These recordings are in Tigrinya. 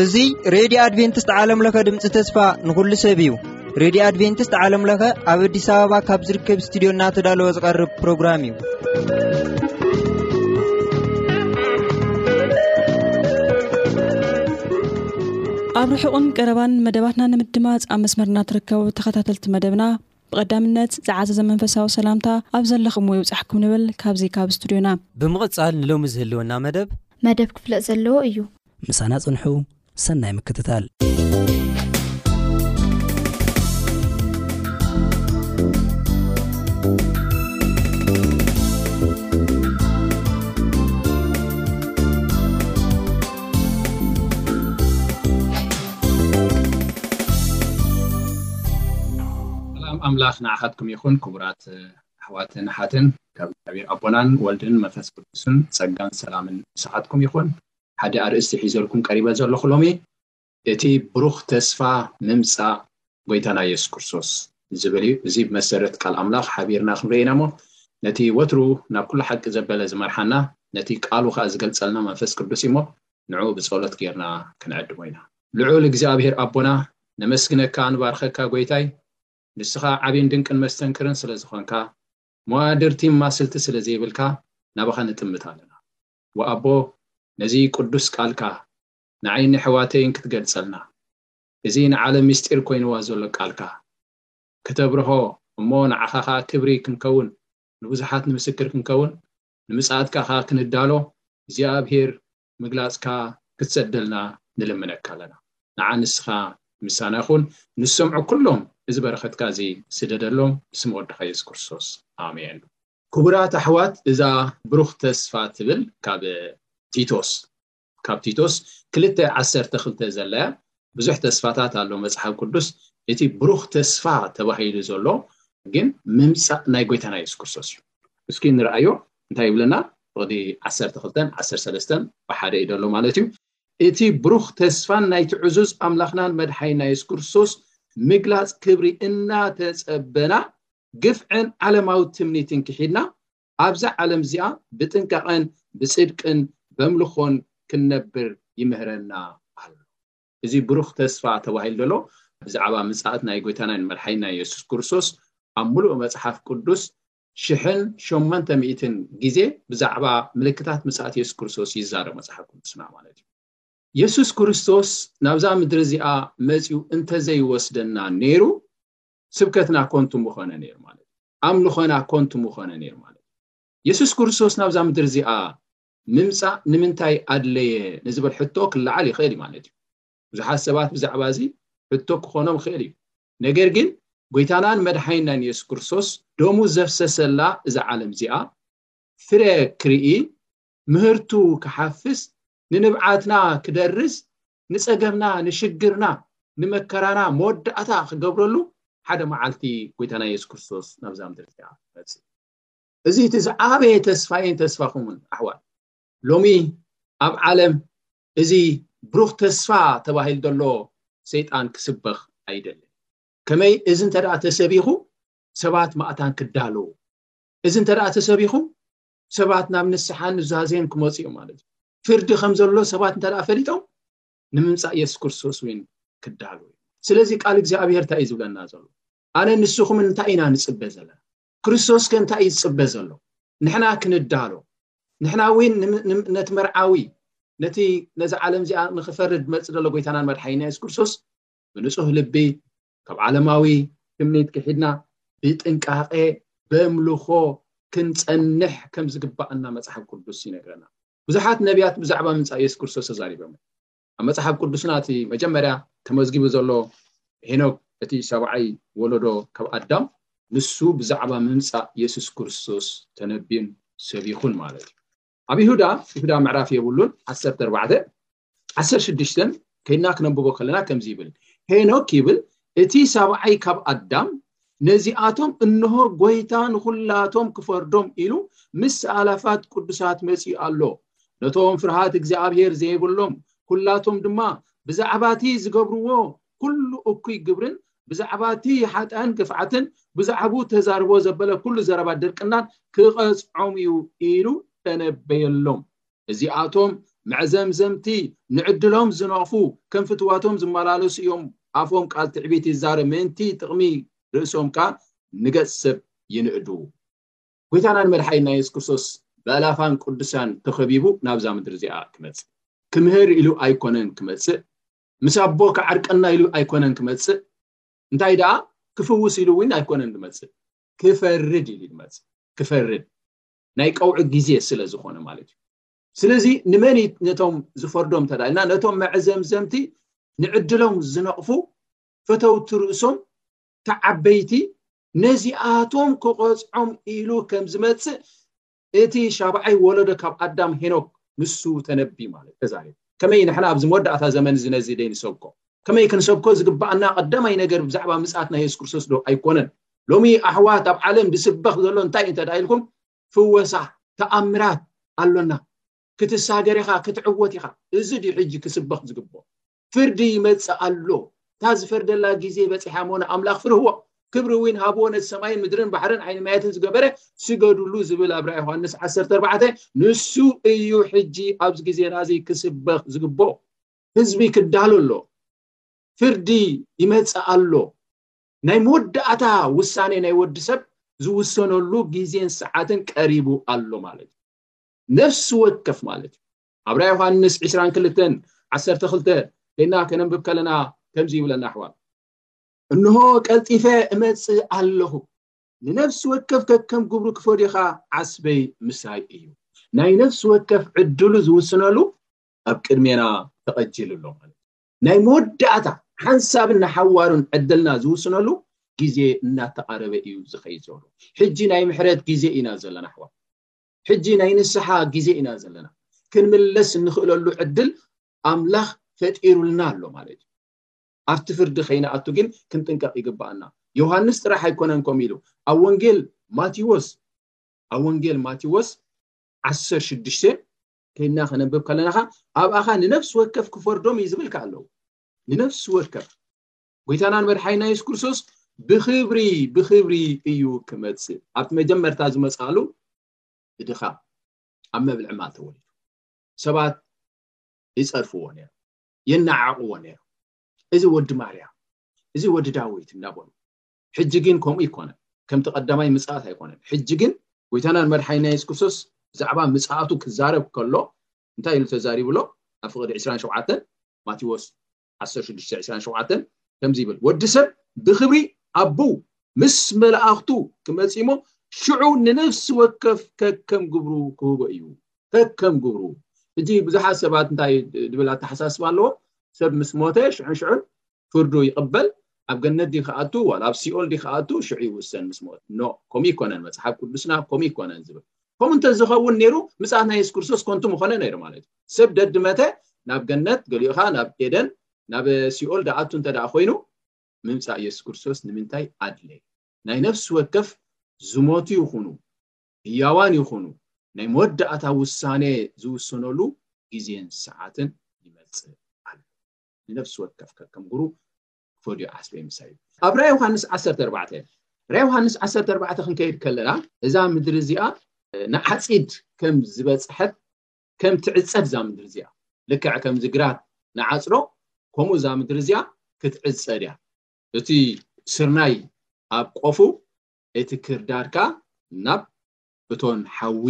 እዙይ ሬድዮ ኣድቨንትስት ዓለምለኸ ድምፂ ተስፋ ንኹሉ ሰብ እዩ ሬድዮ ኣድቨንትስት ዓለምለኸ ኣብ ኣዲስ ኣበባ ካብ ዝርከብ እስትድዮ እናተዳለወ ዝቐርብ ፕሮግራም እዩ ኣብ ርሑቕን ቀረባን መደባትና ንምድማፅ ኣብ መስመርና ትርከቡ ተኸታተልቲ መደብና ብቐዳምነት ዝዓዘዘ መንፈሳዊ ሰላምታ ኣብ ዘለኹምዎ ይብፃሕኩም ንብል ካብዚ ካብ ስቱድዮና ብምቕፃል ንሎሚ ዝህልወና መደብ መደብ ክፍለጥ ዘለዎ እዩ ምሳና ፅንሑ ሰናይ ምክትታል ሰላም ኣምላኽ ንዓኻትኩም ይኹን ክቡራት ኣሕዋትን ኣሓትን ካብ እግዚኣብሔር ኣቦናን ወልድን መንፈስ ቅዱስን ጸጋን ሰላምን ምሳኻትኩም ይኹን ሓደ ኣርእስቲ ሒዘልኩም ቀሪበ ዘለኹ ሎሚ እቲ ብሩኽ ተስፋ ምምጻእ ጐይታና የሱስ ክርስቶስ ዚብል እዩ። እዚ ብመሰረት ቃል ኣምላኽ ሓቢርና ክንርኢ ኢና እሞ፣ ነቲ ወትሩ ናብ ኵሉ ሓቂ ዘበለ ዚመርሓና፣ ነቲ ቃሉ ኸኣ ዚገልጸልና መንፈስ ቅዱስ እዩ እሞ፣ ንዕኡ ብጸሎት ጌርና ክንዕድሞ ኢና። ልዑል እግዚኣብሄር ኣቦና፣ ነመስግነካ ንባርኸካ ጐይታይ፣ ንስኻ ዓብን ድንቅን መስተንክርን ስለ ዝኾንካ፣ መዋድር ቲም ማስልቲ ስለ ዘይብልካ፣ ናባኻ ንጥምት ኣለና። ወኣቦ ነዚ ቅዱስ ቃልካ፣ ንዓይን ነሕዋተይን ክትገልጸልና እዚ ንዓለም ምስጢር ኮይንዋ ዘሎ ቃልካ ክተብርሆ እሞ ንዓኻ ከኣ ክብሪ ክንከውን ንብዙሓት ንምስክር ክንከውን ንምጽኣትካ ከኣ ክንዳሎ እግዚኣብሄር ምግላጽካ ክትሰደልና ንልምነካ ኣለና ንዓ ንስኻ ምሳና ኩን ንዝሰምዑ ኩሎም እዚ በረኸትካ እዚ ስደደሎም ብስም ወድኻ የሱስ ክርስቶስ ኣሜን። ክቡራት ኣሕዋት እዛ ብሩኽ ተስፋ ትብል ካብ ቲቶስ ካብ ቲቶስ ክልተ ዓሰርተ ክልተ ዘለያ ብዙሕ ተስፋታት ኣሎ መጽሓፍ ቅዱስ እቲ ብሩኽ ተስፋ ተባሂሉ ዘሎ ግን ምምጻእ ናይ ጎይታና የሱስ ክርስቶስ እዩ እስኪ ንርኣዮ እንታይ ይብለና ፍቕዲ ዓሰርተ ክልተን ዓሰርተ ሰለስተን ብሓደ እዩ ደሎ ማለት እዩ እቲ ብሩኽ ተስፋን ናይቲ ዕዙዝ ኣምላኽናን መድሓይና የሱስ ክርስቶስ ምግላጽ ክብሪ እናተጸበና ግፍዕን ዓለማዊ ትምኒትን ክሒድና ኣብዛ ዓለም እዚኣ ብጥንቃቐን ብጽድቅን በምልኾን ክንነብር ይምህረና ኣሎ። እዚ ብሩኽ ተስፋ ተባሂሉ ዘሎ ብዛዕባ ምጽኣት ናይ ጎይታናን መድሓኒናን የሱስ ክርስቶስ ኣብ ምሉእ መጽሓፍ ቅዱስ ሽሕን ሸሞንተ ሚእትን ግዜ ብዛዕባ ምልክታት ምጽኣት የሱስ ክርስቶስ ይዛረብ መጽሓፍ ቅዱስና ማለት እዩ። የሱስ ክርስቶስ ናብዛ ምድሪ እዚኣ መጺኡ እንተዘይወስደና ነይሩ ስብከትና ኮንቱ ምኾነ ነይሩ ማለት እዩ ኣምልኾና ኮንቱ ምኾነ ነይሩ ማለት እዩ የሱስ ክርስቶስ ናብዛ ምድሪ እዚኣ ምምጻእ ንምንታይ ኣድለየ ንዝብል ሕቶ ክለዓል ይኽእል እዩ ማለት እዩ ብዙሓት ሰባት ብዛዕባ እዚ ሕቶ ክኾኖም ይኽእል እዩ ነገር ግን ጎይታናን መድሓይናን የሱስ ክርስቶስ ደሙ ዘፍሰሰላ እዛ ዓለም እዚኣ ፍረ ክርኢ ምህርቱ ክሓፍስ ንንብዓትና ክደርስ ንጸገምና ንሽግርና ንመከራና መወዳእታ ክገብረሉ ሓደ መዓልቲ ጎይታና የሱስ ክርስቶስ ናብዛ ምድሪ እዚኣ መጽእ እዚ እቲ ዝዓበየ ተስፋይን ተስፋኹምን ኣሕዋት ሎሚ ኣብ ዓለም እዚ ብሩኽ ተስፋ ተባሂሉ ዘሎ ሰይጣን ክስበኽ ኣይደልን ከመይ እዚ እንተ ተሰቢኹ ሰባት ማእታን ክዳለዉ እዚ እንተ ተሰቢኹም ሰባት ናብ ንስሓን ኑዛዜን ክመፁ እዮም ማለት እዩ ፍርዲ ከም ዘሎ ሰባት እንተ ፈሊጦም ንምምፃእ የሱስ ክርስቶስ እውን ክዳሉ እዩ ስለዚ ቃል እግዚኣብሄር እንታይ እዩ ዝብለና ዘሎ ኣነ ንስኹም እንታይ ኢና ንፅበ ዘለና ክርስቶስ ከ እንታይ እዩ ዝፅበ ዘሎ ንሕና ክንዳሎ ንሕና እውን ነቲ መርዓዊ ነቲ ነዚ ዓለም እዚኣ ንክፈርድ መፅ ዘሎ ጎይታናን መድሓይና የሱስ ክርስቶስ ብንፁህ ልቢ ካብ ዓለማዊ ትምኒት ክሒድና ብጥንቃቐ በምልኾ ክንጸንሕ ከም ዝግባኣና መጽሓፍ ቅዱስ ይነግረና። ብዙሓት ነቢያት ብዛዕባ ምምጻእ የሱስ ክርስቶስ ተዛሪቦም እዮም። ኣብ መጽሓፍ ቅዱስና እቲ መጀመርያ ተመዝጊቡ ዘሎ ሄኖክ እቲ ሰብዓይ ወለዶ ካብ ኣዳም ንሱ ብዛዕባ ምምጻእ የሱስ ክርስቶስ ተነቢዩን ሰቢኹን ማለት እዩ። ኣብ ይሁዳ ይሁዳ ምዕራፍ የብሉን ዓሰርተ ኣርባዕተ ዓሰርተ ሽዱሽተ ከይድና ክነንብቦ ከለና ከምዚ ይብል ሄኖክ ይብል እቲ ሰብዓይ ካብ ኣዳም ነዚኣቶም እንሆ ጎይታ ንኹላቶም ክፈርዶም ኢሉ ምስ ኣላፋት ቅዱሳት መፂኡ ኣሎ ነቶም ፍርሃት እግዚኣብሔር ዘይብሎም ኩላቶም ድማ ብዛዕባ እቲ ዝገብርዎ ኩሉ እኩይ ግብርን ብዛዕባ እቲ ሓጥኣን ግፍዓትን ብዛዕቡ ተዛርቦ ዘበለ ኩሉ ዘረባ ድርቅናን ክቐፅዖም እዩ ኢሉ ተነበየሎም እዚኣቶም መዕዘምዘምቲ ንዕድሎም ዝነቕፉ ከም ፍትዋቶም ዝመላለሱ እዮም ኣፎም ቃል ትዕቢት ይዛረብ ምእንቲ ጥቕሚ ርእሶም ከኣ ንገጽ ሰብ ይንእዱ። ጎይታናን መድሓኒና የሱስ ክርስቶስ ብኣላፋን ቅዱሳን ተኸቢቡ ናብዛ ምድሪ እዚኣ ክመጽእ ክምህር ኢሉ ኣይኮነን ክመጽእ ምስ ኣቦ ክዓርቀና ኢሉ ኣይኮነን ክመጽእ እንታይ ደኣ ክፍውስ ኢሉ እውን ኣይኮነን ዝመጽእ ክፈርድ ኢሉ ዝመጽእ ክፈርድ ናይ ቀውዒ ግዜ ስለ ዝኾነ ማለት እዩ ስለዚ ንመን ነቶም ዝፈርዶም ተዳልና ነቶም መዕዘምዘምቲ ንዕድሎም ዝነቕፉ ፈተውቲ ርእሶም ተዓበይቲ ነዚኣቶም ክቐፅዖም ኢሉ ከም ዝመፅእ እቲ ሻብዓይ ወለዶ ካብ ኣዳም ሄኖክ ንሱ ተነቢ ማለት ተዛሪቡ ከመይ ንሕና ኣብዚ መወዳእታ ዘመን እዚ ነዚ ደይንሰብኮ ከመይ ክንሰብኮ ዝግባኣና ቀዳማይ ነገር ብዛዕባ ምፅኣት ናይ የሱስ ክርስቶስ ዶ ኣይኮነን ሎሚ ኣሕዋት ኣብ ዓለም ዝስበኽ ዘሎ እንታይ እዩ እንተደኣ ኢልኩም ፍወሳ ተኣምራት ኣሎና ክትሳገር ኢኻ ክትዕወት ኢኻ እዚ ድዩ ሕጂ ክስበኽ ዝግብኦ ፍርዲ ይመጽእ ኣሎ እታ ዝፈርደላ ግዜ በፂሓ ሞ ንኣምላኽ ፍርህዎ ክብሪ እውን ሃብዎ ነቲ ሰማይን ምድርን ባሕርን ዓይኒ ማያትን ዝገበረ ስገዱሉ ዝብል ኣብ ራእይ ዮሃንስ 14 ንሱ እዩ ሕጂ ኣብዚ ግዜና እዚ ክስበኽ ዝግብኦ ህዝቢ ክዳሎ ኣሎ ፍርዲ ይመጽእ ኣሎ ናይ መወዳእታ ውሳኔ ናይ ወዲ ሰብ ዝውሰነሉ ግዜን ሰዓትን ቀሪቡ ኣሎ ማለት እዩ። ነፍሲ ወከፍ ማለት እዩ። ኣብ ራእይ ዮሃንስ ዕስራን ክልተን ዓሰርተ ክልተ ኴንና ከነንብብ ከለና ከምዚ ይብለና ኣሕዋት። እንሆ ቀልጢፈ እመጽእ ኣለኹ፣ ንነፍሲ ወከፍ ከከም ግብሩ ክፈድዮ ከኣ ዓስበይ ምሳይ እዩ። ናይ ነፍሲ ወከፍ ዕድሉ ዝውስነሉ ኣብ ቅድሜና ተቐጂሉ ኣሎ ማለት እዩ። ናይ መወዳእታ ሓንሳብን ንሓዋሩን ዕድልና ዝውስነሉ ግዜ እናተቓረበ እዩ ዝኸይድ ዘሎ ሕጂ ናይ ምሕረት ግዜ ኢና ዘለና ኣሕዋት ሕጂ ናይ ንስሓ ግዜ ኢና ዘለና ክንምለስ እንኽእለሉ ዕድል ኣምላኽ ፈጢሩልና ኣሎ ማለት እዩ ኣብቲ ፍርዲ ከይንኣቱ ግን ክንጥንቀቕ ይግባኣና ዮሃንስ ጥራሕ ኣይኮነን ከምኡ ኢሉ ኣብ ወንጌል ማቴዎስ ኣብ ወንጌል ማቴዎስ ዓሰርተ ሽዱሽተ ኴንና ከነብብ ከለና ኸ ኣብኣኻ ንነፍሲ ወከፍ ክፈርዶም እዩ ዝብል ከ ኣለዉ ንነፍሲ ወከፍ ጎይታናን መድሓይና የሱስ ክርስቶስ ብክብሪ ብክብሪ እዩ ክመፅእ ኣብቲ መጀመርታ ዝመፅኣሉ ብድኻ ኣብ መብልዒ ማል ተወሊዱ ሰባት ይፀርፍዎ ነይሩ የናዓቕዎ ነይሩ እዚ ወዲ ማርያም እዚ ወዲ ዳዊት እንዳበሉ ሕጂ ግን ከምኡ ኣይኮነን፣ ከምቲ ቀዳማይ ምጽኣት ኣይኮነን። ሕጂ ግን ጎይታናን መድሓኒና የሱስ ክርስቶስ ብዛዕባ ምጽኣቱ ክዛረብ ከሎ እንታይ ኢሉ ተዛሪቡ ኣሎ? ኣብ ፍቕዲ ዕስራን ሸውዓተን፣ ማቴዎስ ዓሰርተ ሽዱሽተ ዕስራን ሸውዓተን ከምዚ ይብል፣ ወዲ ሰብ ብኽብሪ ኣቡ ምስ መላእኽቱ ክመጽእ እሞ ሽዑ ንነፍሲ ወከፍ ከከም ግብሩ ክህቦ እዩ። ከከም ግብሩ። ሕጂ ብዙሓት ሰባት እንታይ ድብል ኣተሓሳስባ ኣለዎም? ሰብ ምስ ሞተ ሽዑን ሽዑን ፍርዱ ይቅበል ኣብ ገነት ድዩ ክኣቱ ዋላ ኣብ ሲኦል ድዩ ክኣቱ ሽዑ ይውሰን ምስ ሞት ኖ ከምኡ ኣይኮነን መጽሓፍ ቅዱስና ከምኡ ኣይኮነን ዝብል ከምኡ እንተዝኸውን ነይሩ ምጽኣት ናይ የሱስ ክርስቶስ ኮንቱ ምኾነ ነይሩ ማለት እዩ ሰብ ደድመተ ናብ ገነት ገሊኡ ኸዓ ናብ ኤደን ናብ ሲኦል ደኣቱ እንተ ደኣ ኮይኑ ምምፃእ የሱስ ክርስቶስ ንምንታይ ኣድለየ ናይ ነፍሲ ወከፍ ዝሞቱ ይኹኑ ህያዋን ይኹኑ ናይ መወዳእታ ውሳኔ ዝውሰነሉ ግዜን ሰዓትን ይመፅእ ኣሎ ንነፍሲ ወከፍ ከከም ጉሩ ክፈድዮ ዓስበይ ምሳይ እዩ ኣብ ራይ ዮሃንስ ዓሰርተ ኣርባዕተ ራይ ዮሃንስ ዓሰርተ ኣርባዕተ ክንከይድ ከለና እዛ ምድሪ እዚኣ ንዓፂድ ከም ዝበፅሐት ከም ትዕፀድ እዛ ምድሪ እዚኣ ልክዕ ከምዚ ግራት ንዓፅዶ ከምኡ እዛ ምድሪ እዚኣ ክትዕፀድ እያ እቲ ስርናይ ኣብ ቆፉ እቲ ክርዳድካ ናብ እቶን ሓዊ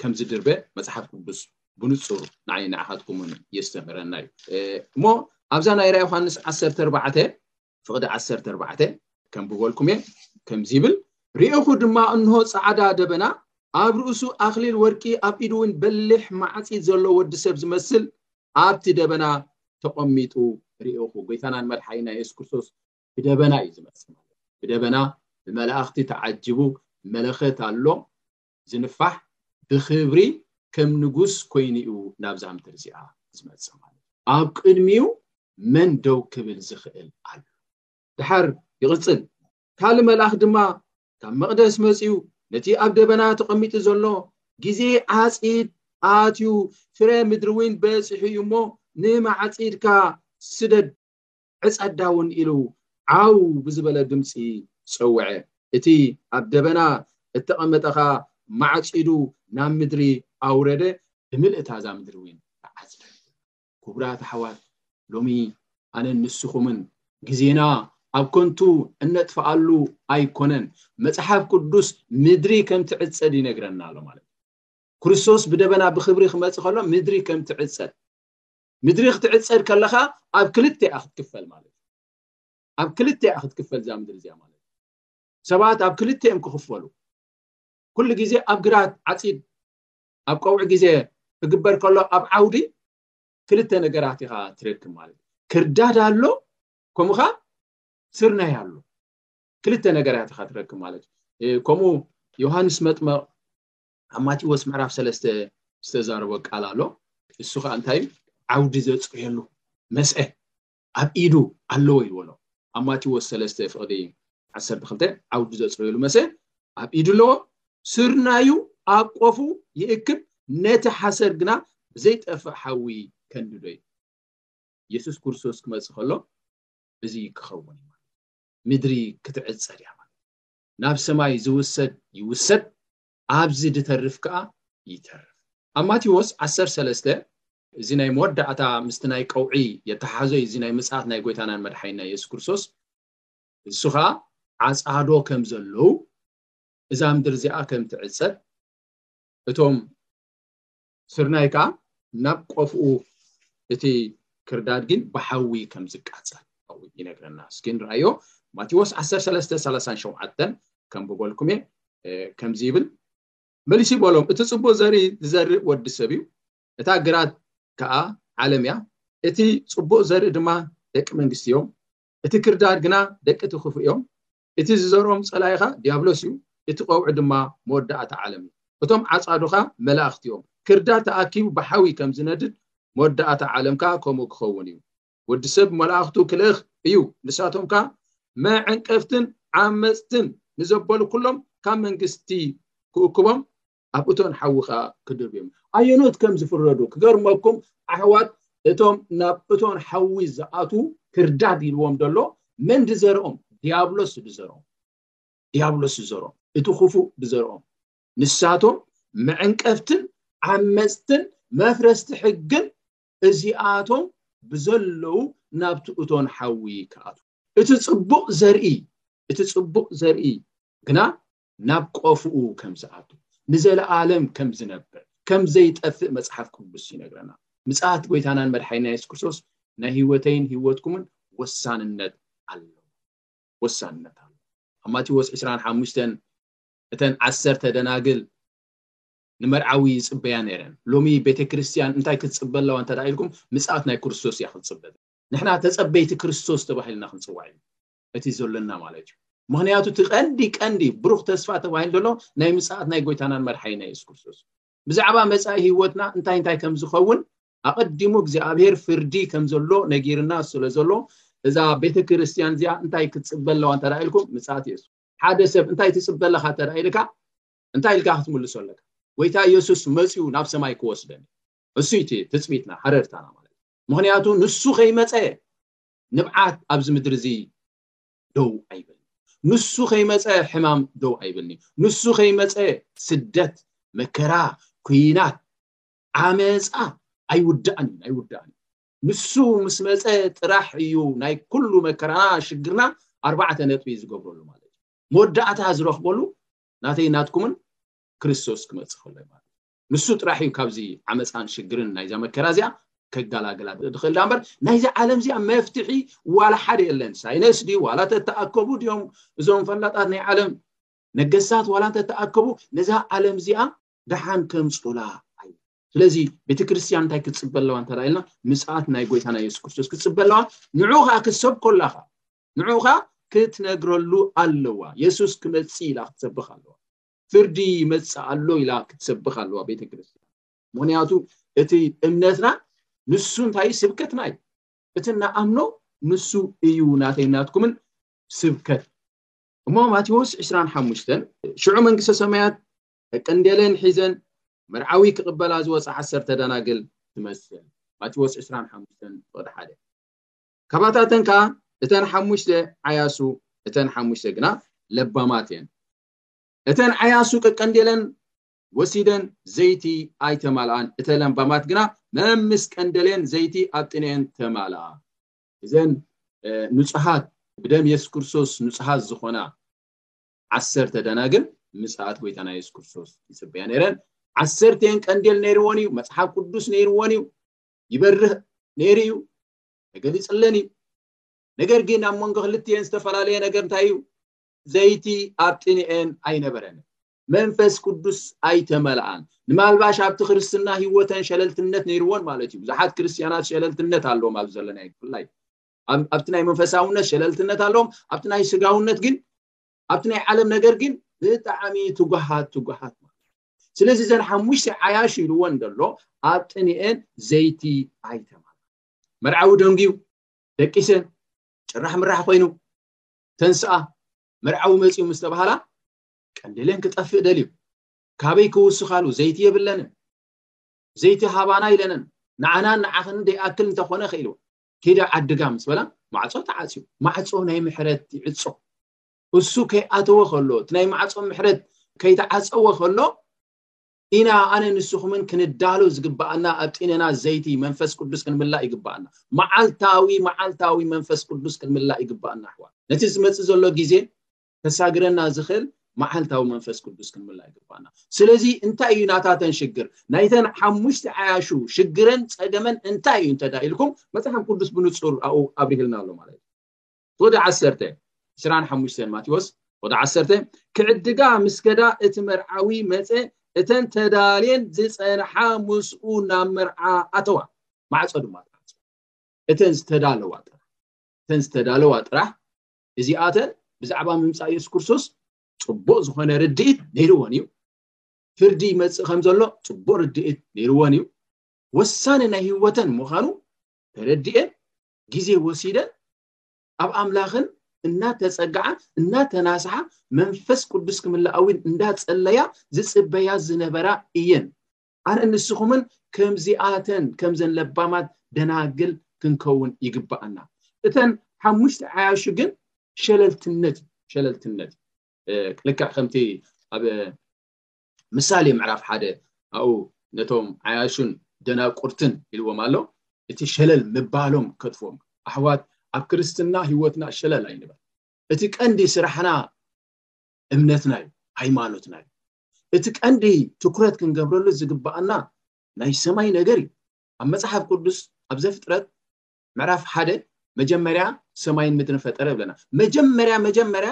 ከም ዝድርበ መጽሓፍ ቅዱስ ብንጹር ንዓይ ንዓኻትኩምን የስተምህረና እዩ እሞ ኣብዛ ናይ ራ ዮሃንስ ዓሰርተ ኣርባዕተ ፍቕዲ ዓሰርተ ኣርባዕተ ከምብበልኩም እየ ከምዚ ይብል ርኢኹ ድማ እንሆ ጻዕዳ ደበና ኣብ ርእሱ ኣኽሊል ወርቂ ኣብ ኢዱ እውን በሊሕ ማዕፂት ዘሎ ወዲ ሰብ ዝመስል ኣብቲ ደበና ተቐሚጡ ርኢኹ ጎይታናን መድሓኒና የሱስ ክርስቶስ ብደበና እዩ ዝመፅእ ማለት እዩ ብደበና ብመላእክቲ ተዓጅቡ መለኸት ኣሎ ዝንፋሕ ብክብሪ ከም ንጉስ ኮይኑ እዩ ናብዛ ምድሪ እዚኣ ዝመፅእ ማለት እዩ ኣብ ቅድሚኡ መን ደው ክብል ዝኽእል ኣሎ ድሓር ይቕፅል ካልእ መልኣኽ ድማ ካብ መቕደስ መፅኡ ነቲ ኣብ ደበና ተቐሚጡ ዘሎ ግዜ ዓፂድ ኣትዩ ፍረ ምድሪ እውን በፂሑ እዩ እሞ ንማዕፂድካ ስደድ ዕጸዳ እውን ኢሉ ዓው ብዝበለ ድምጺ ጸውዐ። እቲ ኣብ ደበና እተቐመጠ ኸኣ ማዕጺዱ ናብ ምድሪ ኣውረደ። ብምልእታ እዛ ምድሪ እውን ተዓጽደ። ክቡራት ኣሕዋት፣ ሎሚ ኣነን ንስኹምን ግዜና ኣብ ከንቱ እነጥፍኣሉ ኣይኮነን። መጽሓፍ ቅዱስ ምድሪ ከም ትዕጸድ ይነግረና ኣሎ ማለት እዩ። ክርስቶስ ብደበና ብኽብሪ ክመጽእ ከሎ ምድሪ ከም ትዕጸድ ምድሪ ክትዕጸድ ከለኻ ኣብ ክልተ እያ ክትክፈል ማለት እዩ ኣብ ክልተ እያ ክትክፈል እዛ ምድሪ እዚኣ ማለት እዩ ሰባት ኣብ ክልተ እዮም ክኽፈሉ ኩሉ ግዜ ኣብ ግራት ዓፂድ ኣብ ቀውዒ ግዜ ክግበር ከሎ ኣብ ዓውዲ ክልተ ነገራት ኢኻ ትረክብ ማለት እዩ ክርዳድ ኣሎ ከምኡ ኸ ስርናይ ኣሎ ክልተ ነገራት ኢኻ ትረክብ ማለት እዩ ከምኡ ዮሃንስ መጥመቕ ኣብ ማቴዎስ ምዕራፍ ሰለስተ ዝተዛረቦ ቃል ኣሎ እሱ ከዓ እንታይ እዩ ዓውዲ ዘፅርየሉ መስዐ ኣብ ኢዱ ኣለዎ እዩ በሎ ኣብ ማቴዎስ ሰለስተ ፍቅዲ ዓሰርተ ክልተ ዓውዲ ዘፅርየሉ መሰ ኣብ ኢዱ ኣለዎ ስርናዩ ኣብ ቆፉ ይእክብ ነቲ ሓሰር ግና ብዘይጠፍእ ሓዊ ከንድዶ እዩ የሱስ ክርስቶስ ክመፅእ ከሎ እዚ ክኸውን እዩ ማለት ምድሪ ክትዕፀድ እያ ማለት ናብ ሰማይ ዝውሰድ ይውሰድ ኣብዚ ድተርፍ ከኣ ይተርፍ። ኣብ ማቴዎስ ዓሰርተ ሰለስተ እዚ ናይ መወዳእታ ምስቲ ናይ ቀውዒ የተሓሓዞ እዩ እዚ ናይ ምጽኣት ናይ ጐይታናን መድሓኒና የሱስ ክርስቶስ እሱ ከኣ ዓጻዶ ከም ዘለዉ እዛ ምድሪ እዚኣ ከም ትዕጸድ እቶም ስርናይ ከኣ ናብ ቆፍኡ እቲ ክርዳድ ግን ብሓዊ ከም ዝቃጸል ይነግረና። እስኪ ንርኣዮ ማቴዎስ ዓሰርተ ሰለስተ ሰላሳን ሸውዓተን ከንብበልኩም እየ ከምዚ ይብል መሊሱ በሎም እቲ ጽቡቅ ዘርኢ ዝዘርእ ወዲ ሰብ እዩ እታ ግራት ከኣ ዓለም እያ እቲ ጽቡቅ ዘርኢ ድማ ደቂ መንግስቲ እዮም እቲ ክርዳድ ግና ደቂ እቲ ክፉእ እዮም እቲ ዝዘርኦም ጸላኢኻ ድያብሎስ እዩ፣ እቲ ቀውዒ ድማ መወዳእታ ዓለም እዩ። እቶም ዓጻዱኻ መላእኽቲ እዮም። ክርዳድ ተኣኪቡ ብሓዊ ከም ዝነድድ፣ መወዳእታ ዓለም ከኣ ከምኡ ክኸውን እዩ። ወዲ ሰብ መላእኽቱ ክልእኽ እዩ፣ ንሳቶም ከኣ መዐንቀፍትን ዓመጽትን ንዘበሉ ኵሎም ካብ መንግስቲ ክእክቦም ኣብ እቶን ሓዊ ከኣ ክድርብዮም ኣየኖት ከም ዝፍረዱ ክገርመኩም ኣሕዋት እቶም ናብ እቶን ሓዊ ዝኣትዉ ክርዳድ ኢልዎም ደሎ መን ድዘርኦም ዲያብሎስ ድዘርኦም ዲያብሎስ ዝዘርኦም እቲ ክፉእ ድዘርኦም ንሳቶም መዕንቀፍትን ዓመፅትን መፍረስቲ ሕግን እዚኣቶም ብዘለዉ ናብቲ እቶን ሓዊ ክኣትዉ እቲ ፅቡቕ ዘርኢ እቲ ፅቡቕ ዘርኢ ግና ናብ ቆፍኡ ከም ዝኣቱ ንዘለኣለም ከም ዝነብር ከም ዘይጠፍእ መጽሓፍ ቅዱስ ይነግረና ምጽኣት ጎይታናን መድሓኒና የሱስ ክርስቶስ ናይ ህይወተይን ህይወትኩምን ወሳንነት ኣለዎ ወሳንነት ኣለዎ ኣብ ማቴዎስ 25 እተን ዓሰርተ ደናግል ንመርዓዊ ይፅበያ ነይረን ሎሚ ቤተ ክርስትያን እንታይ ክትፅበ ኣለዋ እንተ ኢልኩም ምፅኣት ናይ ክርስቶስ እያ ክትፅበ ንሕና ተፀበይቲ ክርስቶስ ተባሂልና ክንፅዋዕ እዩ እቲ ዘሎና ማለት እዩ ምክንያቱ እቲ ቀንዲ ቀንዲ ብሩክ ተስፋ ተባሂሉ ዘሎ ናይ ምጽኣት ናይ ጎይታናን መድሓይና የሱስ ክርስቶስ ብዛዕባ መጻኢ ህይወትና እንታይ እንታይ ከም ዝኸውን ኣቐዲሙ እግዚኣብሄር ፍርዲ ከም ዘሎ ነጊርና ስለ ዘሎ እዛ ቤተ ክርስትያን እዚኣ እንታይ ክትፅበ ኣለዋ እንተ ኢልኩም ምፅኣት የሱስ ሓደ ሰብ እንታይ ትፅበ ኣለካ እንተ ኢልካ እንታይ ኢልካ ክትምልሶ ኣለካ ጎይታ የሱስ መፅኡ ናብ ሰማይ ክወስደኒ እሱ እቲ ትፅቢትና ሃረርታና ማለት ምክንያቱ ንሱ ከይመፀ ንብዓት ኣብዚ ምድሪ እዚ ደው ኣይብልን። ንሱ ከይመፀ ሕማም ደው ኣይብልን እዩ። ንሱ ከይመፀ ስደት፣ መከራ፣ ኩናት፣ ዓመፃ ኣይውዳእን እዩ ኣይውዳእን እዩ። ንሱ ምስ መፀ ጥራሕ እዩ ናይ ኩሉ መከራና ሽግርና ኣርባዕተ ነጥቢ ዝገብረሉ ማለት እዩ። መወዳእታ ዝረኽበሉ ናተይ ናትኩምን ክርስቶስ ክመፅእ ከሎ ማለት እዩ። ንሱ ጥራሕ እዩ ካብዚ ዓመጻን ሽግርን ናይዛ መከራ እዚኣ ከጋላግላ ድኽእል ዳ እምበር ናይዚ ዓለም እዚኣ መፍትሒ ዋላ ሓደ የለን ሳይነስ ድዩ ዋላ ተተኣከቡ ድዮም እዞም ፈላጣት ናይ ዓለም ነገስታት ዋላ እንተተኣከቡ ነዛ ዓለም እዚኣ ደሓን ከምፁላ ስለዚ ቤተ ክርስትያን እንታይ ክትፅበ ኣለዋ እንተ ኢልና ምፅኣት ናይ ጎይታና የሱስ ክርስቶስ ክትፅበ ኣለዋ ንዑ ከዓ ክትሰብኮ ኣላካ ንዑ ከዓ ክትነግረሉ ኣለዋ የሱስ ክመፅእ ኢላ ክትሰብኽ ኣለዋ ፍርዲ ይመጽእ ኣሎ ኢላ ክትሰብኽ ኣለዋ ቤተ ክርስትያን ምክንያቱ እቲ እምነትና ንሱ እንታይ ስብከትና እዩ እቲ እናኣምኖ ንሱ እዩ ናተይ ናትኩምን ስብከት እሞ ማቴዎስ 25 ሽዑ መንግስተ ሰማያት ቀንዴለን ሒዘን መርዓዊ ክቕበላ ዝወፃ ዓሰርተ ደናግል ትመስል ማቴዎስ 25 ፍቕዲ ሓደ ካባታተን ከዓ እተን ሓሙሽተ ዓያሱ እተን ሓሙሽተ ግና ለባማት እየን እተን ዓያሱ ቀቀንዴለን ወሲደን ዘይቲ ኣይተማልኣን፣ እተ ለምባማት ግና መምስ ቀንደሌን ዘይቲ ኣጥኔኤን ተማልኣ። እዘን ንጹሃት ብደም የሱስ ክርስቶስ ንጹሃት ዝኾና ዓሰርተ ደናግል ምጽኣት ጎይታና የሱስ ክርስቶስ ይጽበያ ነይረን። ዓሰርተኤን ቀንዴል ነይርዎን እዩ፣ መጽሓፍ ቅዱስ ነይርዎን እዩ፣ ይበርህ ነይሩ እዩ፣ ተገሊጽለን እዩ። ነገር ግን ኣብ መንጎ ክልቲኤን ዝተፈላለየ ነገር እንታይ እዩ? ዘይቲ ኣብጥንኤን ኣይነበረንን መንፈስ ቅዱስ ኣይተመልኣን ንማልባሽ ኣብቲ ክርስትና ህይወተን ሸለልትነት ነይርዎን ማለት እዩ ብዙሓት ክርስትያናት ሸለልትነት ኣለዎም ኣብዚ ዘለና ብፍላይ ኣብቲ ናይ መንፈሳውነት ሸለልትነት ኣለዎም ኣብቲ ናይ ስጋውነት ግን ኣብቲ ናይ ዓለም ነገር ግን ብጣዕሚ ትጉሃት ትጉሃት ማለት ስለዚ ዘን ሓሙሽተ ዓያሽ ኢልዎን ዘሎ ኣብ ጥንኤን ዘይቲ ኣይተማል መርዓዊ ደንግዩ ደቂሰን ጭራሕ ምራሕ ኮይኑ ተንስኣ መርዓዊ መጺኡ ምስ ተባህላ ቀንዴለን ክጠፍእ ደልዩ ካበይ ክውስኻሉ ዘይቲ የብለንን ዘይቲ ሃባና ኢለንን ንዓናን ንዓኽን ደይኣክል እንተኾነ ክኢልዎ ኪዳ ዓድጋ ምስ በላ ማዕፆ ተዓፅዩ ማዕፆ ናይ ምሕረት ይዕፆ እሱ ከይኣተወ ከሎ እቲ ናይ ማዕፆ ምሕረት ከይተዓፀወ ከሎ ኢና ኣነ ንስኹምን ክንዳሎ ዝግባኣና ኣብ ጢነና ዘይቲ መንፈስ ቅዱስ ክንምላእ ይግባኣና መዓልታዊ መዓልታዊ መንፈስ ቅዱስ ክንምላእ ይግባኣና ኣሕዋት ነቲ ዝመፅእ ዘሎ ግዜ ከሳግረና ዝኽእል መዓልታዊ መንፈስ ቅዱስ ክንምላ ይግባና ስለዚ እንታይ እዩ ናታተን ሽግር ናይተን ሓሙሽተ ዓያሹ ሽግረን ፀገመን እንታይ እዩ እንተዳ ኢልኩም መፅሓፍ ቅዱስ ብንፁር ኣብኡ ኣብሪህልና ኣሎ ማለት እዩ ቁጥሪ ዓሰርተ ዕስራን ሓሙሽተን ማቴዎስ ቁጥሪ ዓሰርተ ክዕድጋ ምስ ከዳ እቲ መርዓዊ መፀ እተን ተዳልየን ዝፀንሓ ምስኡ ናብ መርዓ ኣተዋ ማዕፆ ድማ ተዓፀ እተን ዝተዳለዋ ጥራሕ እተን ዝተዳለዋ ጥራሕ እዚኣተን ብዛዕባ ምምፃእ የሱስ ክርስቶስ ፅቡቅ ዝኮነ ርድኢት ነይርዎን እዩ ፍርዲ ይመፅእ ከም ዘሎ ፅቡቅ ርድኢት ነይርዎን እዩ ወሳኒ ናይ ህይወተን ምዃኑ ተረድኤን ግዜ ወሲደን ኣብ ኣምላኽን እናተጸግዓ እናተናስሓ መንፈስ ቅዱስ ክምልኣዊን እንዳጸለያ ዝጽበያ ዝነበራ እየን። ኣነ ንስኹምን ከምዚኣተን ከምዘን ለባማት ደናግል ክንከውን ይግባኣና። እተን ሓሙሽተ ዓያሹ ግን ሸለልትነት ሸለልትነት ልክዕ ከምቲ ኣብ ምሳሌ ምዕራፍ ሓደ ኣብኡ ነቶም ዓያሹን ደናቁርትን ኢልዎም ኣሎ እቲ ሸለል ምባሎም ከጥፍዎም ኣሕዋት ኣብ ክርስትና ህይወትና ሸለል ኣይንበል እቲ ቀንዲ ስራሕና እምነትና እዩ ሃይማኖትና እዩ እቲ ቀንዲ ትኩረት ክንገብረሉ ዝግባኣና ናይ ሰማይ ነገር እዩ ኣብ መፅሓፍ ቅዱስ ኣብ ዘፍጥረት ምዕራፍ ሓደ መጀመርያ ሰማይን ምድርን ፈጠረ ብለና መጀመርያ መጀመርያ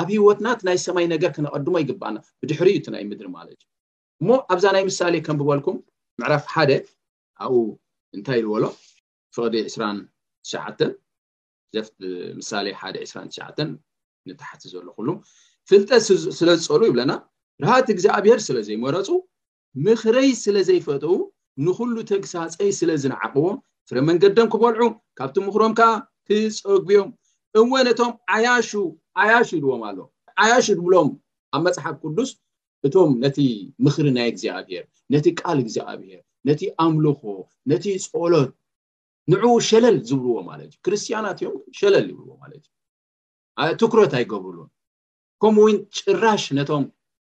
ኣብ ህይወትና እቲ ናይ ሰማይ ነገር ከነቐድሞ ይግባኣና ብድሕሪ እዩ እቲ ናይ ምድሪ ማለት እዩ እሞ ኣብዛ ናይ ምሳሌ ከምብበልኩም ምዕራፍ ሓደ ኣብኡ እንታይ ኢልዎ ኣሎ ፍቕዲ ዕስራን ትሽዓተን ምሳሌ ሓደ ዕስራን ትሽዓተን ንታሕቲ ዘሎ ኩሉ ፍልጠት ስለ ዝፀሉ ይብለና ርሃት እግዚኣብሄር ስለ ዘይመረፁ ምኽረይ ስለ ዘይፈተዉ፣ ንዅሉ ተግሳጸይ ስለ ዝነዓቕዎ፣ ፍረ መንገዶም ኪበልዑ፣ ካብቲ ምኽሮም ከኣ ኪጸግቡ እዮም። እወ፣ ነቶም ዓያሹ፣ ዓያሹ ኢልዎም ኣሎ። ዓያሹ ዚብሎም ኣብ መጽሓፍ ቅዱስ፣ እቶም ነቲ ምኽሪ ናይ እግዚኣብሄር፣ ነቲ ቃል እግዚኣብሄር፣ ነቲ ኣምልኾ፣ ነቲ ጸሎት፣ ንዕኡ ሸለል ዚብልዎ ማለት እዩ። ክርስትያናት እዮም፣ ሸለል ይብልዎ ማለት እዩ። ትኵረት ኣይገብሩሉን። ከምኡውን ጭራሽ ነቶም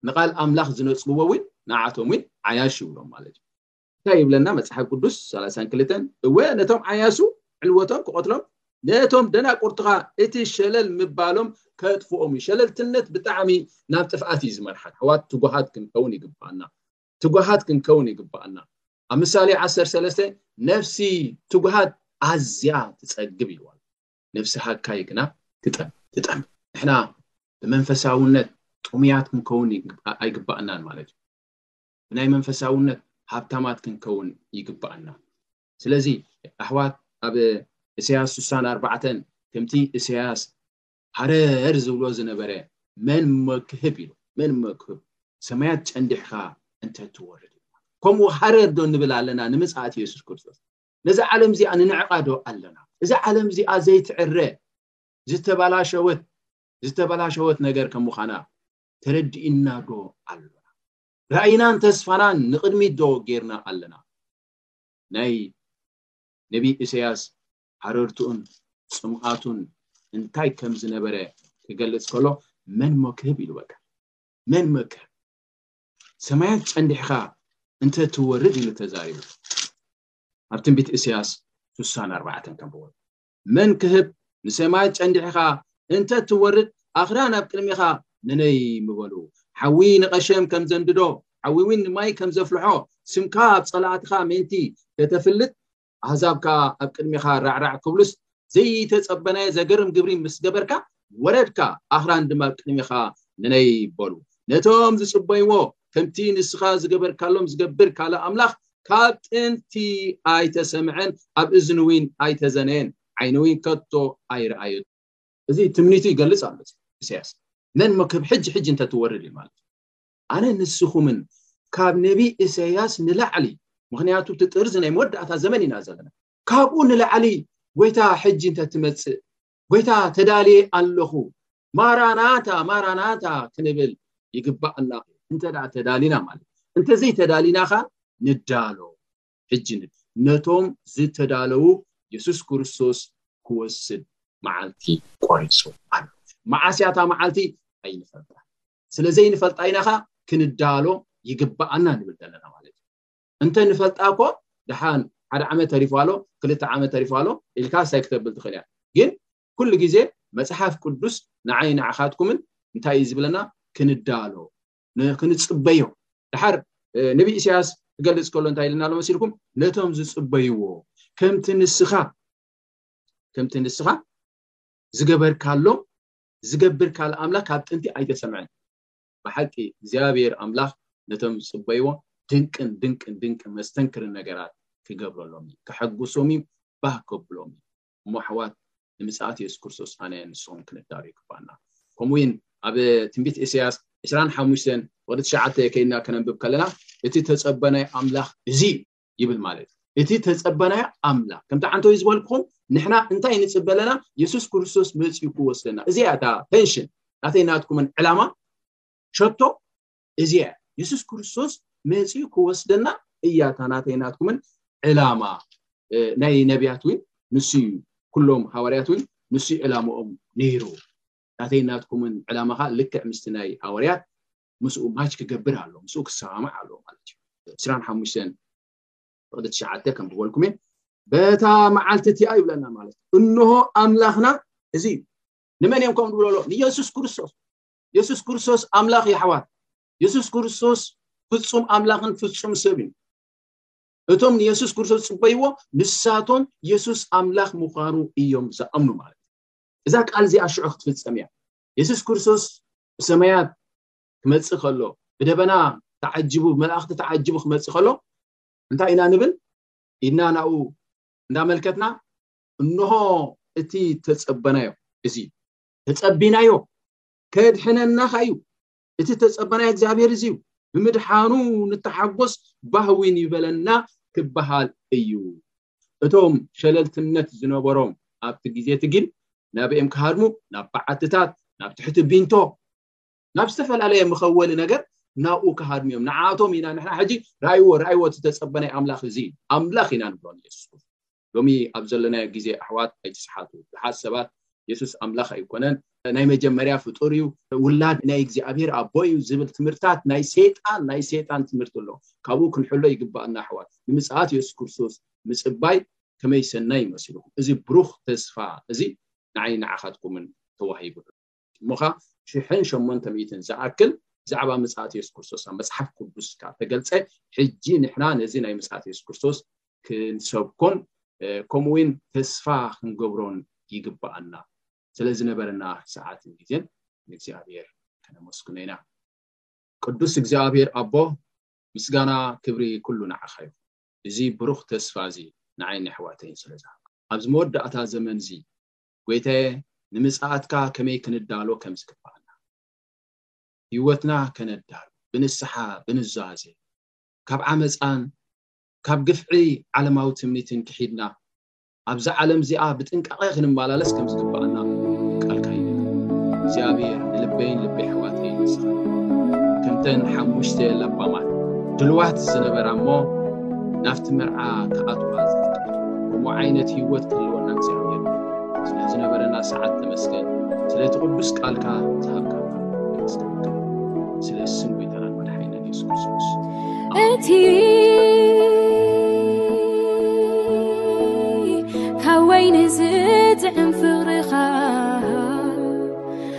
ንቃል ኣምላኽ ዝነጽግዎ ውን ንዓቶም ውን ዓያሹ ይብሎም ማለት እዩ። እንታይ ይብለና መጽሓፍ ቅዱስ ሰላሳን ክልተን እወ ነቶም ዓያሱ ዕልወቶም ክቐትሎም ነቶም ደናቁርት ኸኣ እቲ ሸለል ምባሎም ከጥፍኦም እዩ። ሸለልትነት ብጣዕሚ ናብ ጥፍኣት እዩ ዝመርሓ። ኣሕዋት ትጉሃት ክንከውን ይግብኣና። ትጉሃት ክንከውን ይግብኣና። ኣብ ምሳሌ ዓሰርተ ሰለስተ ነፍሲ ትጉሃት ኣዝያ ትጸግብ ኢልዋ ኣሎ። ነፍሲ ሃካይ ግና ግጠም ግጠም ንሕና ብመንፈሳውነት ጥሙያት ክንከውን ኣይግባእናን ማለት እዩ ብናይ መንፈሳውነት ሃብታማት ክንከውን ይግባእና ስለዚ ኣሕዋት ኣብ እሰያስ ስሳን ኣርባዕተን ከምቲ እሰያስ ሃረር ዝብሎ ዝነበረ መን መክህብ ኢሉ መን መክህብ ሰማያት ጨንዲሕካ እንተ ትወርድ ከምኡ ሃረር ዶ ንብል ኣለና ንምፅኣት የሱስ ክርስቶስ ነዛ ዓለም እዚኣ ንንዕቃ ዶ ኣለና እዛ ዓለም እዚኣ ዘይትዕረ ዝተባላሸወት ዝተባላሸወት ነገር ከም ምዃና ተረዲእና ዶ ኣሎና ራእይናን ተስፋናን ንቅድሚት ዶ ጌርና ኣለና ናይ ነቢ እሰያስ ሃረርትኡን ጽምኣቱን እንታይ ከም ዝነበረ ክገልጽ ከሎ መን ሞክህብ ኢሉ በቃ መን መክህብ ሰማያት ጨንዲሕኻ እንተ ትወርድ ኢሉ ተዛሪቡ ኣብ ትንቢት እስያስ ስሳን ኣርባዕተን ተንብቦ መን ክህብ ንሰማያት ጨንዲሕኻ እንተ ትወርድ ኣኽራን ኣብ ቅድሚኻ ንነይ ምበሉ ሓዊ ንቐሸም ከም ዘንድዶ ሓዊ እውን ንማይ ከም ዘፍልሖ ስምካ ኣብ ጸላእትኻ ምእንቲ ከተፍልጥ ኣህዛብ ከኣ ኣብ ቅድሜኻ ራዕራዕ ክብሉስ፣ ዘይተጸበናዮ ዘገርም ግብሪ ምስ ገበርካ፣ ወረድካ፣ ኣኽራን ድማ ኣብ ቅድሜኻ ንነይ በሉ። ነቶም ዝጽበይዎ፣ ከምቲ ንስኻ ዝገበርካሎም ዝገብር ካልእ ኣምላኽ ካብ ጥንቲ ኣይተሰምዐን፣ ኣብ እዝኒ ዊን ኣይተዘነየን፣ ዓይኒ ዊን ከቶ ኣይረኣዮን። እዚ ትምኒቱ ይገልጽ ኣሎ እዚ ኢሳያስ። መንሞ ክብ ሕጂ ሕጂ እንተትወርድ ኢዩ ማለት ኢዩ። ኣነ ንስኹምን ካብ ነቢይ እሰያስ ንላዕሊ ምኽንያቱ እቲ ጥርዚ ናይ መወዳእታ ዘመን ኢና ዘለና ካብኡ ንላዕሊ ጎይታ ሕጂ እንተ ትመጽእ ጎይታ ተዳልየ ኣለኹ ማራናታ ማራናታ ክንብል ይግባኣና እንተ ደኣ ተዳሊና ማለት እንተዘይ ተዳሊና ኸ ንዳሎ ሕጂ ነቶም ዝተዳለዉ የሱስ ክርስቶስ ክወስድ መዓልቲ ቆሪጹ ኣሎ መዓስ እያ እታ መዓልቲ ኣይንፈልጣን ስለዘይንፈልጣ ኢና ከ ክንዳሎ ይግባኣና ንብል ዘለና ማለት እዩ እንተ ንፈልጣ እኮ ድሓን ሓደ ዓመት ተሪፉ ኣሎ ክልተ ዓመት ተሪፉ ኣሎ ኢልካ ሳይ ክተብል ትኽእል እያ ግን ኩሉ ግዜ መፅሓፍ ቅዱስ ንዓይ ንዓኻትኩምን እንታይ እዩ ዝብለና ክንዳሎ ክንፅበዮ ድሓር ነቢ ኢሳያስ ክገልፅ ከሎ እንታይ ኢልና ኣሎ መሲልኩም ነቶም ዝፅበይዎ ከምቲ ንስኻ ከምቲ ንስኻ ዝገበርካሎም ዝገብር ካልእ ኣምላኽ ካብ ጥንቲ ኣይተሰምዐን። ብሓቂ እግዚኣብሄር ኣምላኽ ነቶም ዝጽበይዎ ድንቅን ድንቅን ድንቅን መስተንክርን ነገራት ክገብረሎም እዩ። ከሐጉሶም እዩ፣ ባህ ከብሎም እዩ። እሞ ኣሕዋት ንምጽኣት የሱስ ክርስቶስ ኣነ ንስኹም ክንዳሎ ይግባና። ከምኡ እውን ኣብ ትንቢት ኢሳያስ ዕስራን ሓሙሽተን ወዲ ትሽዓተ ከይድና ከነንብብ ከለና እቲ ተጸበናይ ኣምላኽ እዚ እዩ። ይብል ማለት እዩ እቲ ተፀበናዮ ኣምላክ ከምቲ ሓንቲ ወይ ዝበልኩም ንሕና እንታይ ንፅበ ኣለና የሱስ ክርስቶስ መፅኡ ክወስደና እዚኣ እታ ቴንሽን ናተይ ናትኩምን ዕላማ ሸቶ እዚኣ የሱስ ክርስቶስ መፅኡ ክወስደና እያ እታ ናተይ ናትኩምን ዕላማ ናይ ነቢያት እውን ንሱ እዩ ኩሎም ሃዋርያት እውን ንሱ ዕላማኦም ነይሩ ናተይ ናትኩምን ዕላማኻ ልክዕ ምስቲ ናይ ሃዋርያት ምስኡ ማች ክገብር ኣለዎ ምስኡ ክሰማማዕ ኣለዎ ማለት እዩ ዕስራን ሓሙሽተን ፍቅዲ ትሽዓተ ከም ዝበልኩም እየ በታ መዓልቲ እቲኣ ይብለና ማለት እዩ እንሆ ኣምላኽና እዚ እዩ ንመን እዮም ከም ዝብለሎ ንየሱስ ክርስቶስ የሱስ ክርስቶስ ኣምላኽ የሕዋት የሱስ ክርስቶስ ፍፁም ኣምላኽን ፍፁም ሰብ እዩ እቶም ንየሱስ ክርስቶስ ዝፅበይዎ ንሳቶም የሱስ ኣምላኽ ምዃኑ እዮም ዝኣምኑ ማለት እዩ እዛ ቃል እዚኣ ሽዑ ክትፍፀም እያ የሱስ ክርስቶስ ብሰማያት ክመጽእ ከሎ ብደበና ተዓጅቡ ብመላእኽቲ ተዓጅቡ ክመጽእ ከሎ እንታይ ኢና ንብል ኢድና ናብኡ እንዳመልከትና እንሆ እቲ ተጸበናዮ እዚ ተጸቢናዮ ከድሕነናኻ እዩ እቲ ተጸበናዮ እግዚኣብሔር እዚ እዩ ብምድሓኑ ንተሓጎስ ባህ ዊን ይበለና ክበሃል እዩ እቶም ሸለልትነት ዝነበሮም ኣብቲ ግዜ እቲ ግን ናብኤም ክሃድሙ ናብ በዓትታት ናብ ትሕቲ ቢንቶ ናብ ዝተፈላለየ መኸወሊ ነገር ናብኡ ክሃድሙ እዮም ንዓቶም ኢና ንሕና ሕጂ ራይዎ ራይዎ እቲ ተጸበናይ ኣምላኽ እዚ ኣምላኽ ኢና ንብሎ ንየሱስ ሎሚ ኣብ ዘለናዮ ግዜ ኣሕዋት ኣይትስሓቱ ብዙሓት ሰባት የሱስ ኣምላኽ ኣይኮነን ናይ መጀመርያ ፍጡር እዩ ውላድ ናይ እግዚኣብሄር ኣቦ እዩ ዝብል ትምህርታት ናይ ሰይጣን ናይ ሰይጣን ትምህርቲ ኣሎ ካብኡ ክንሕሎ ይግባኣና ኣሕዋት ንምጽኣት የሱስ ክርስቶስ ምጽባይ ከመይ ሰናይ ይመስልኩም እዚ ብሩኽ ተስፋ እዚ ንዓይ ንዓኻትኩምን ተዋሂቡ እሞኻ ሽሕን ሸሞንተ ሚእትን ዝኣክል ብዛዕባ ምጽኣት የሱስ ክርስቶስ ኣብ መጽሓፍ ቅዱስ ካብ ተገልጸ ሕጂ ንሕና ነዚ ናይ ምጽኣት የሱስ ክርስቶስ ክንሰብኮን ከምኡ እውን ተስፋ ክንገብሮን ይግባኣና ስለ ዝነበረና ሰዓትን ግዜን ንእግዚኣብሔር ከነመስግኖ ኢና ቅዱስ እግዚኣብሔር ኣቦ ምስጋና ክብሪ ኩሉ ንዓኻ እዩ እዚ ብሩኽ ተስፋ እዚ ንዓይኒ ኣሕዋተይን ስለ ዝሃብ ኣብዚ መወዳእታ ዘመን እዚ ጎይታየ ንምጽኣትካ ከመይ ክንዳሎ ከም ዝግብኣና ሂወትና ከነዳሉ ብንስሓ ብኑዛዜ ካብ ዓመጻን ካብ ግፍዒ ዓለማዊ ትምኒትን ክሒድና ኣብዛ ዓለም እዚኣ ብጥንቃቐ ክንመላለስ ከም ዝግብኣና ቃልካ ይነግረና እግዚኣብሔር ንልበይን ልበ ኣሕዋተይን ይስኻ ከምተን ሓሙሽተ ለባማት ድልዋት ዝነበራ እሞ ናብቲ መርዓ ክኣትዋ ዘፍቅድ ከምኡ ዓይነት ህይወት ክህልወና እግዚኣብሔር ስለ ዝነበረና ሰዓት ተመስገን ስለቲ ቅዱስ ቃልካ ዝሃብካና ተመስገንካ ስለ ስም ጎይታናን መድሓኒናን የሱስ ክርስቶስ እቲ ካብ ወይኒ ዝጥዕም ፍቕርኻ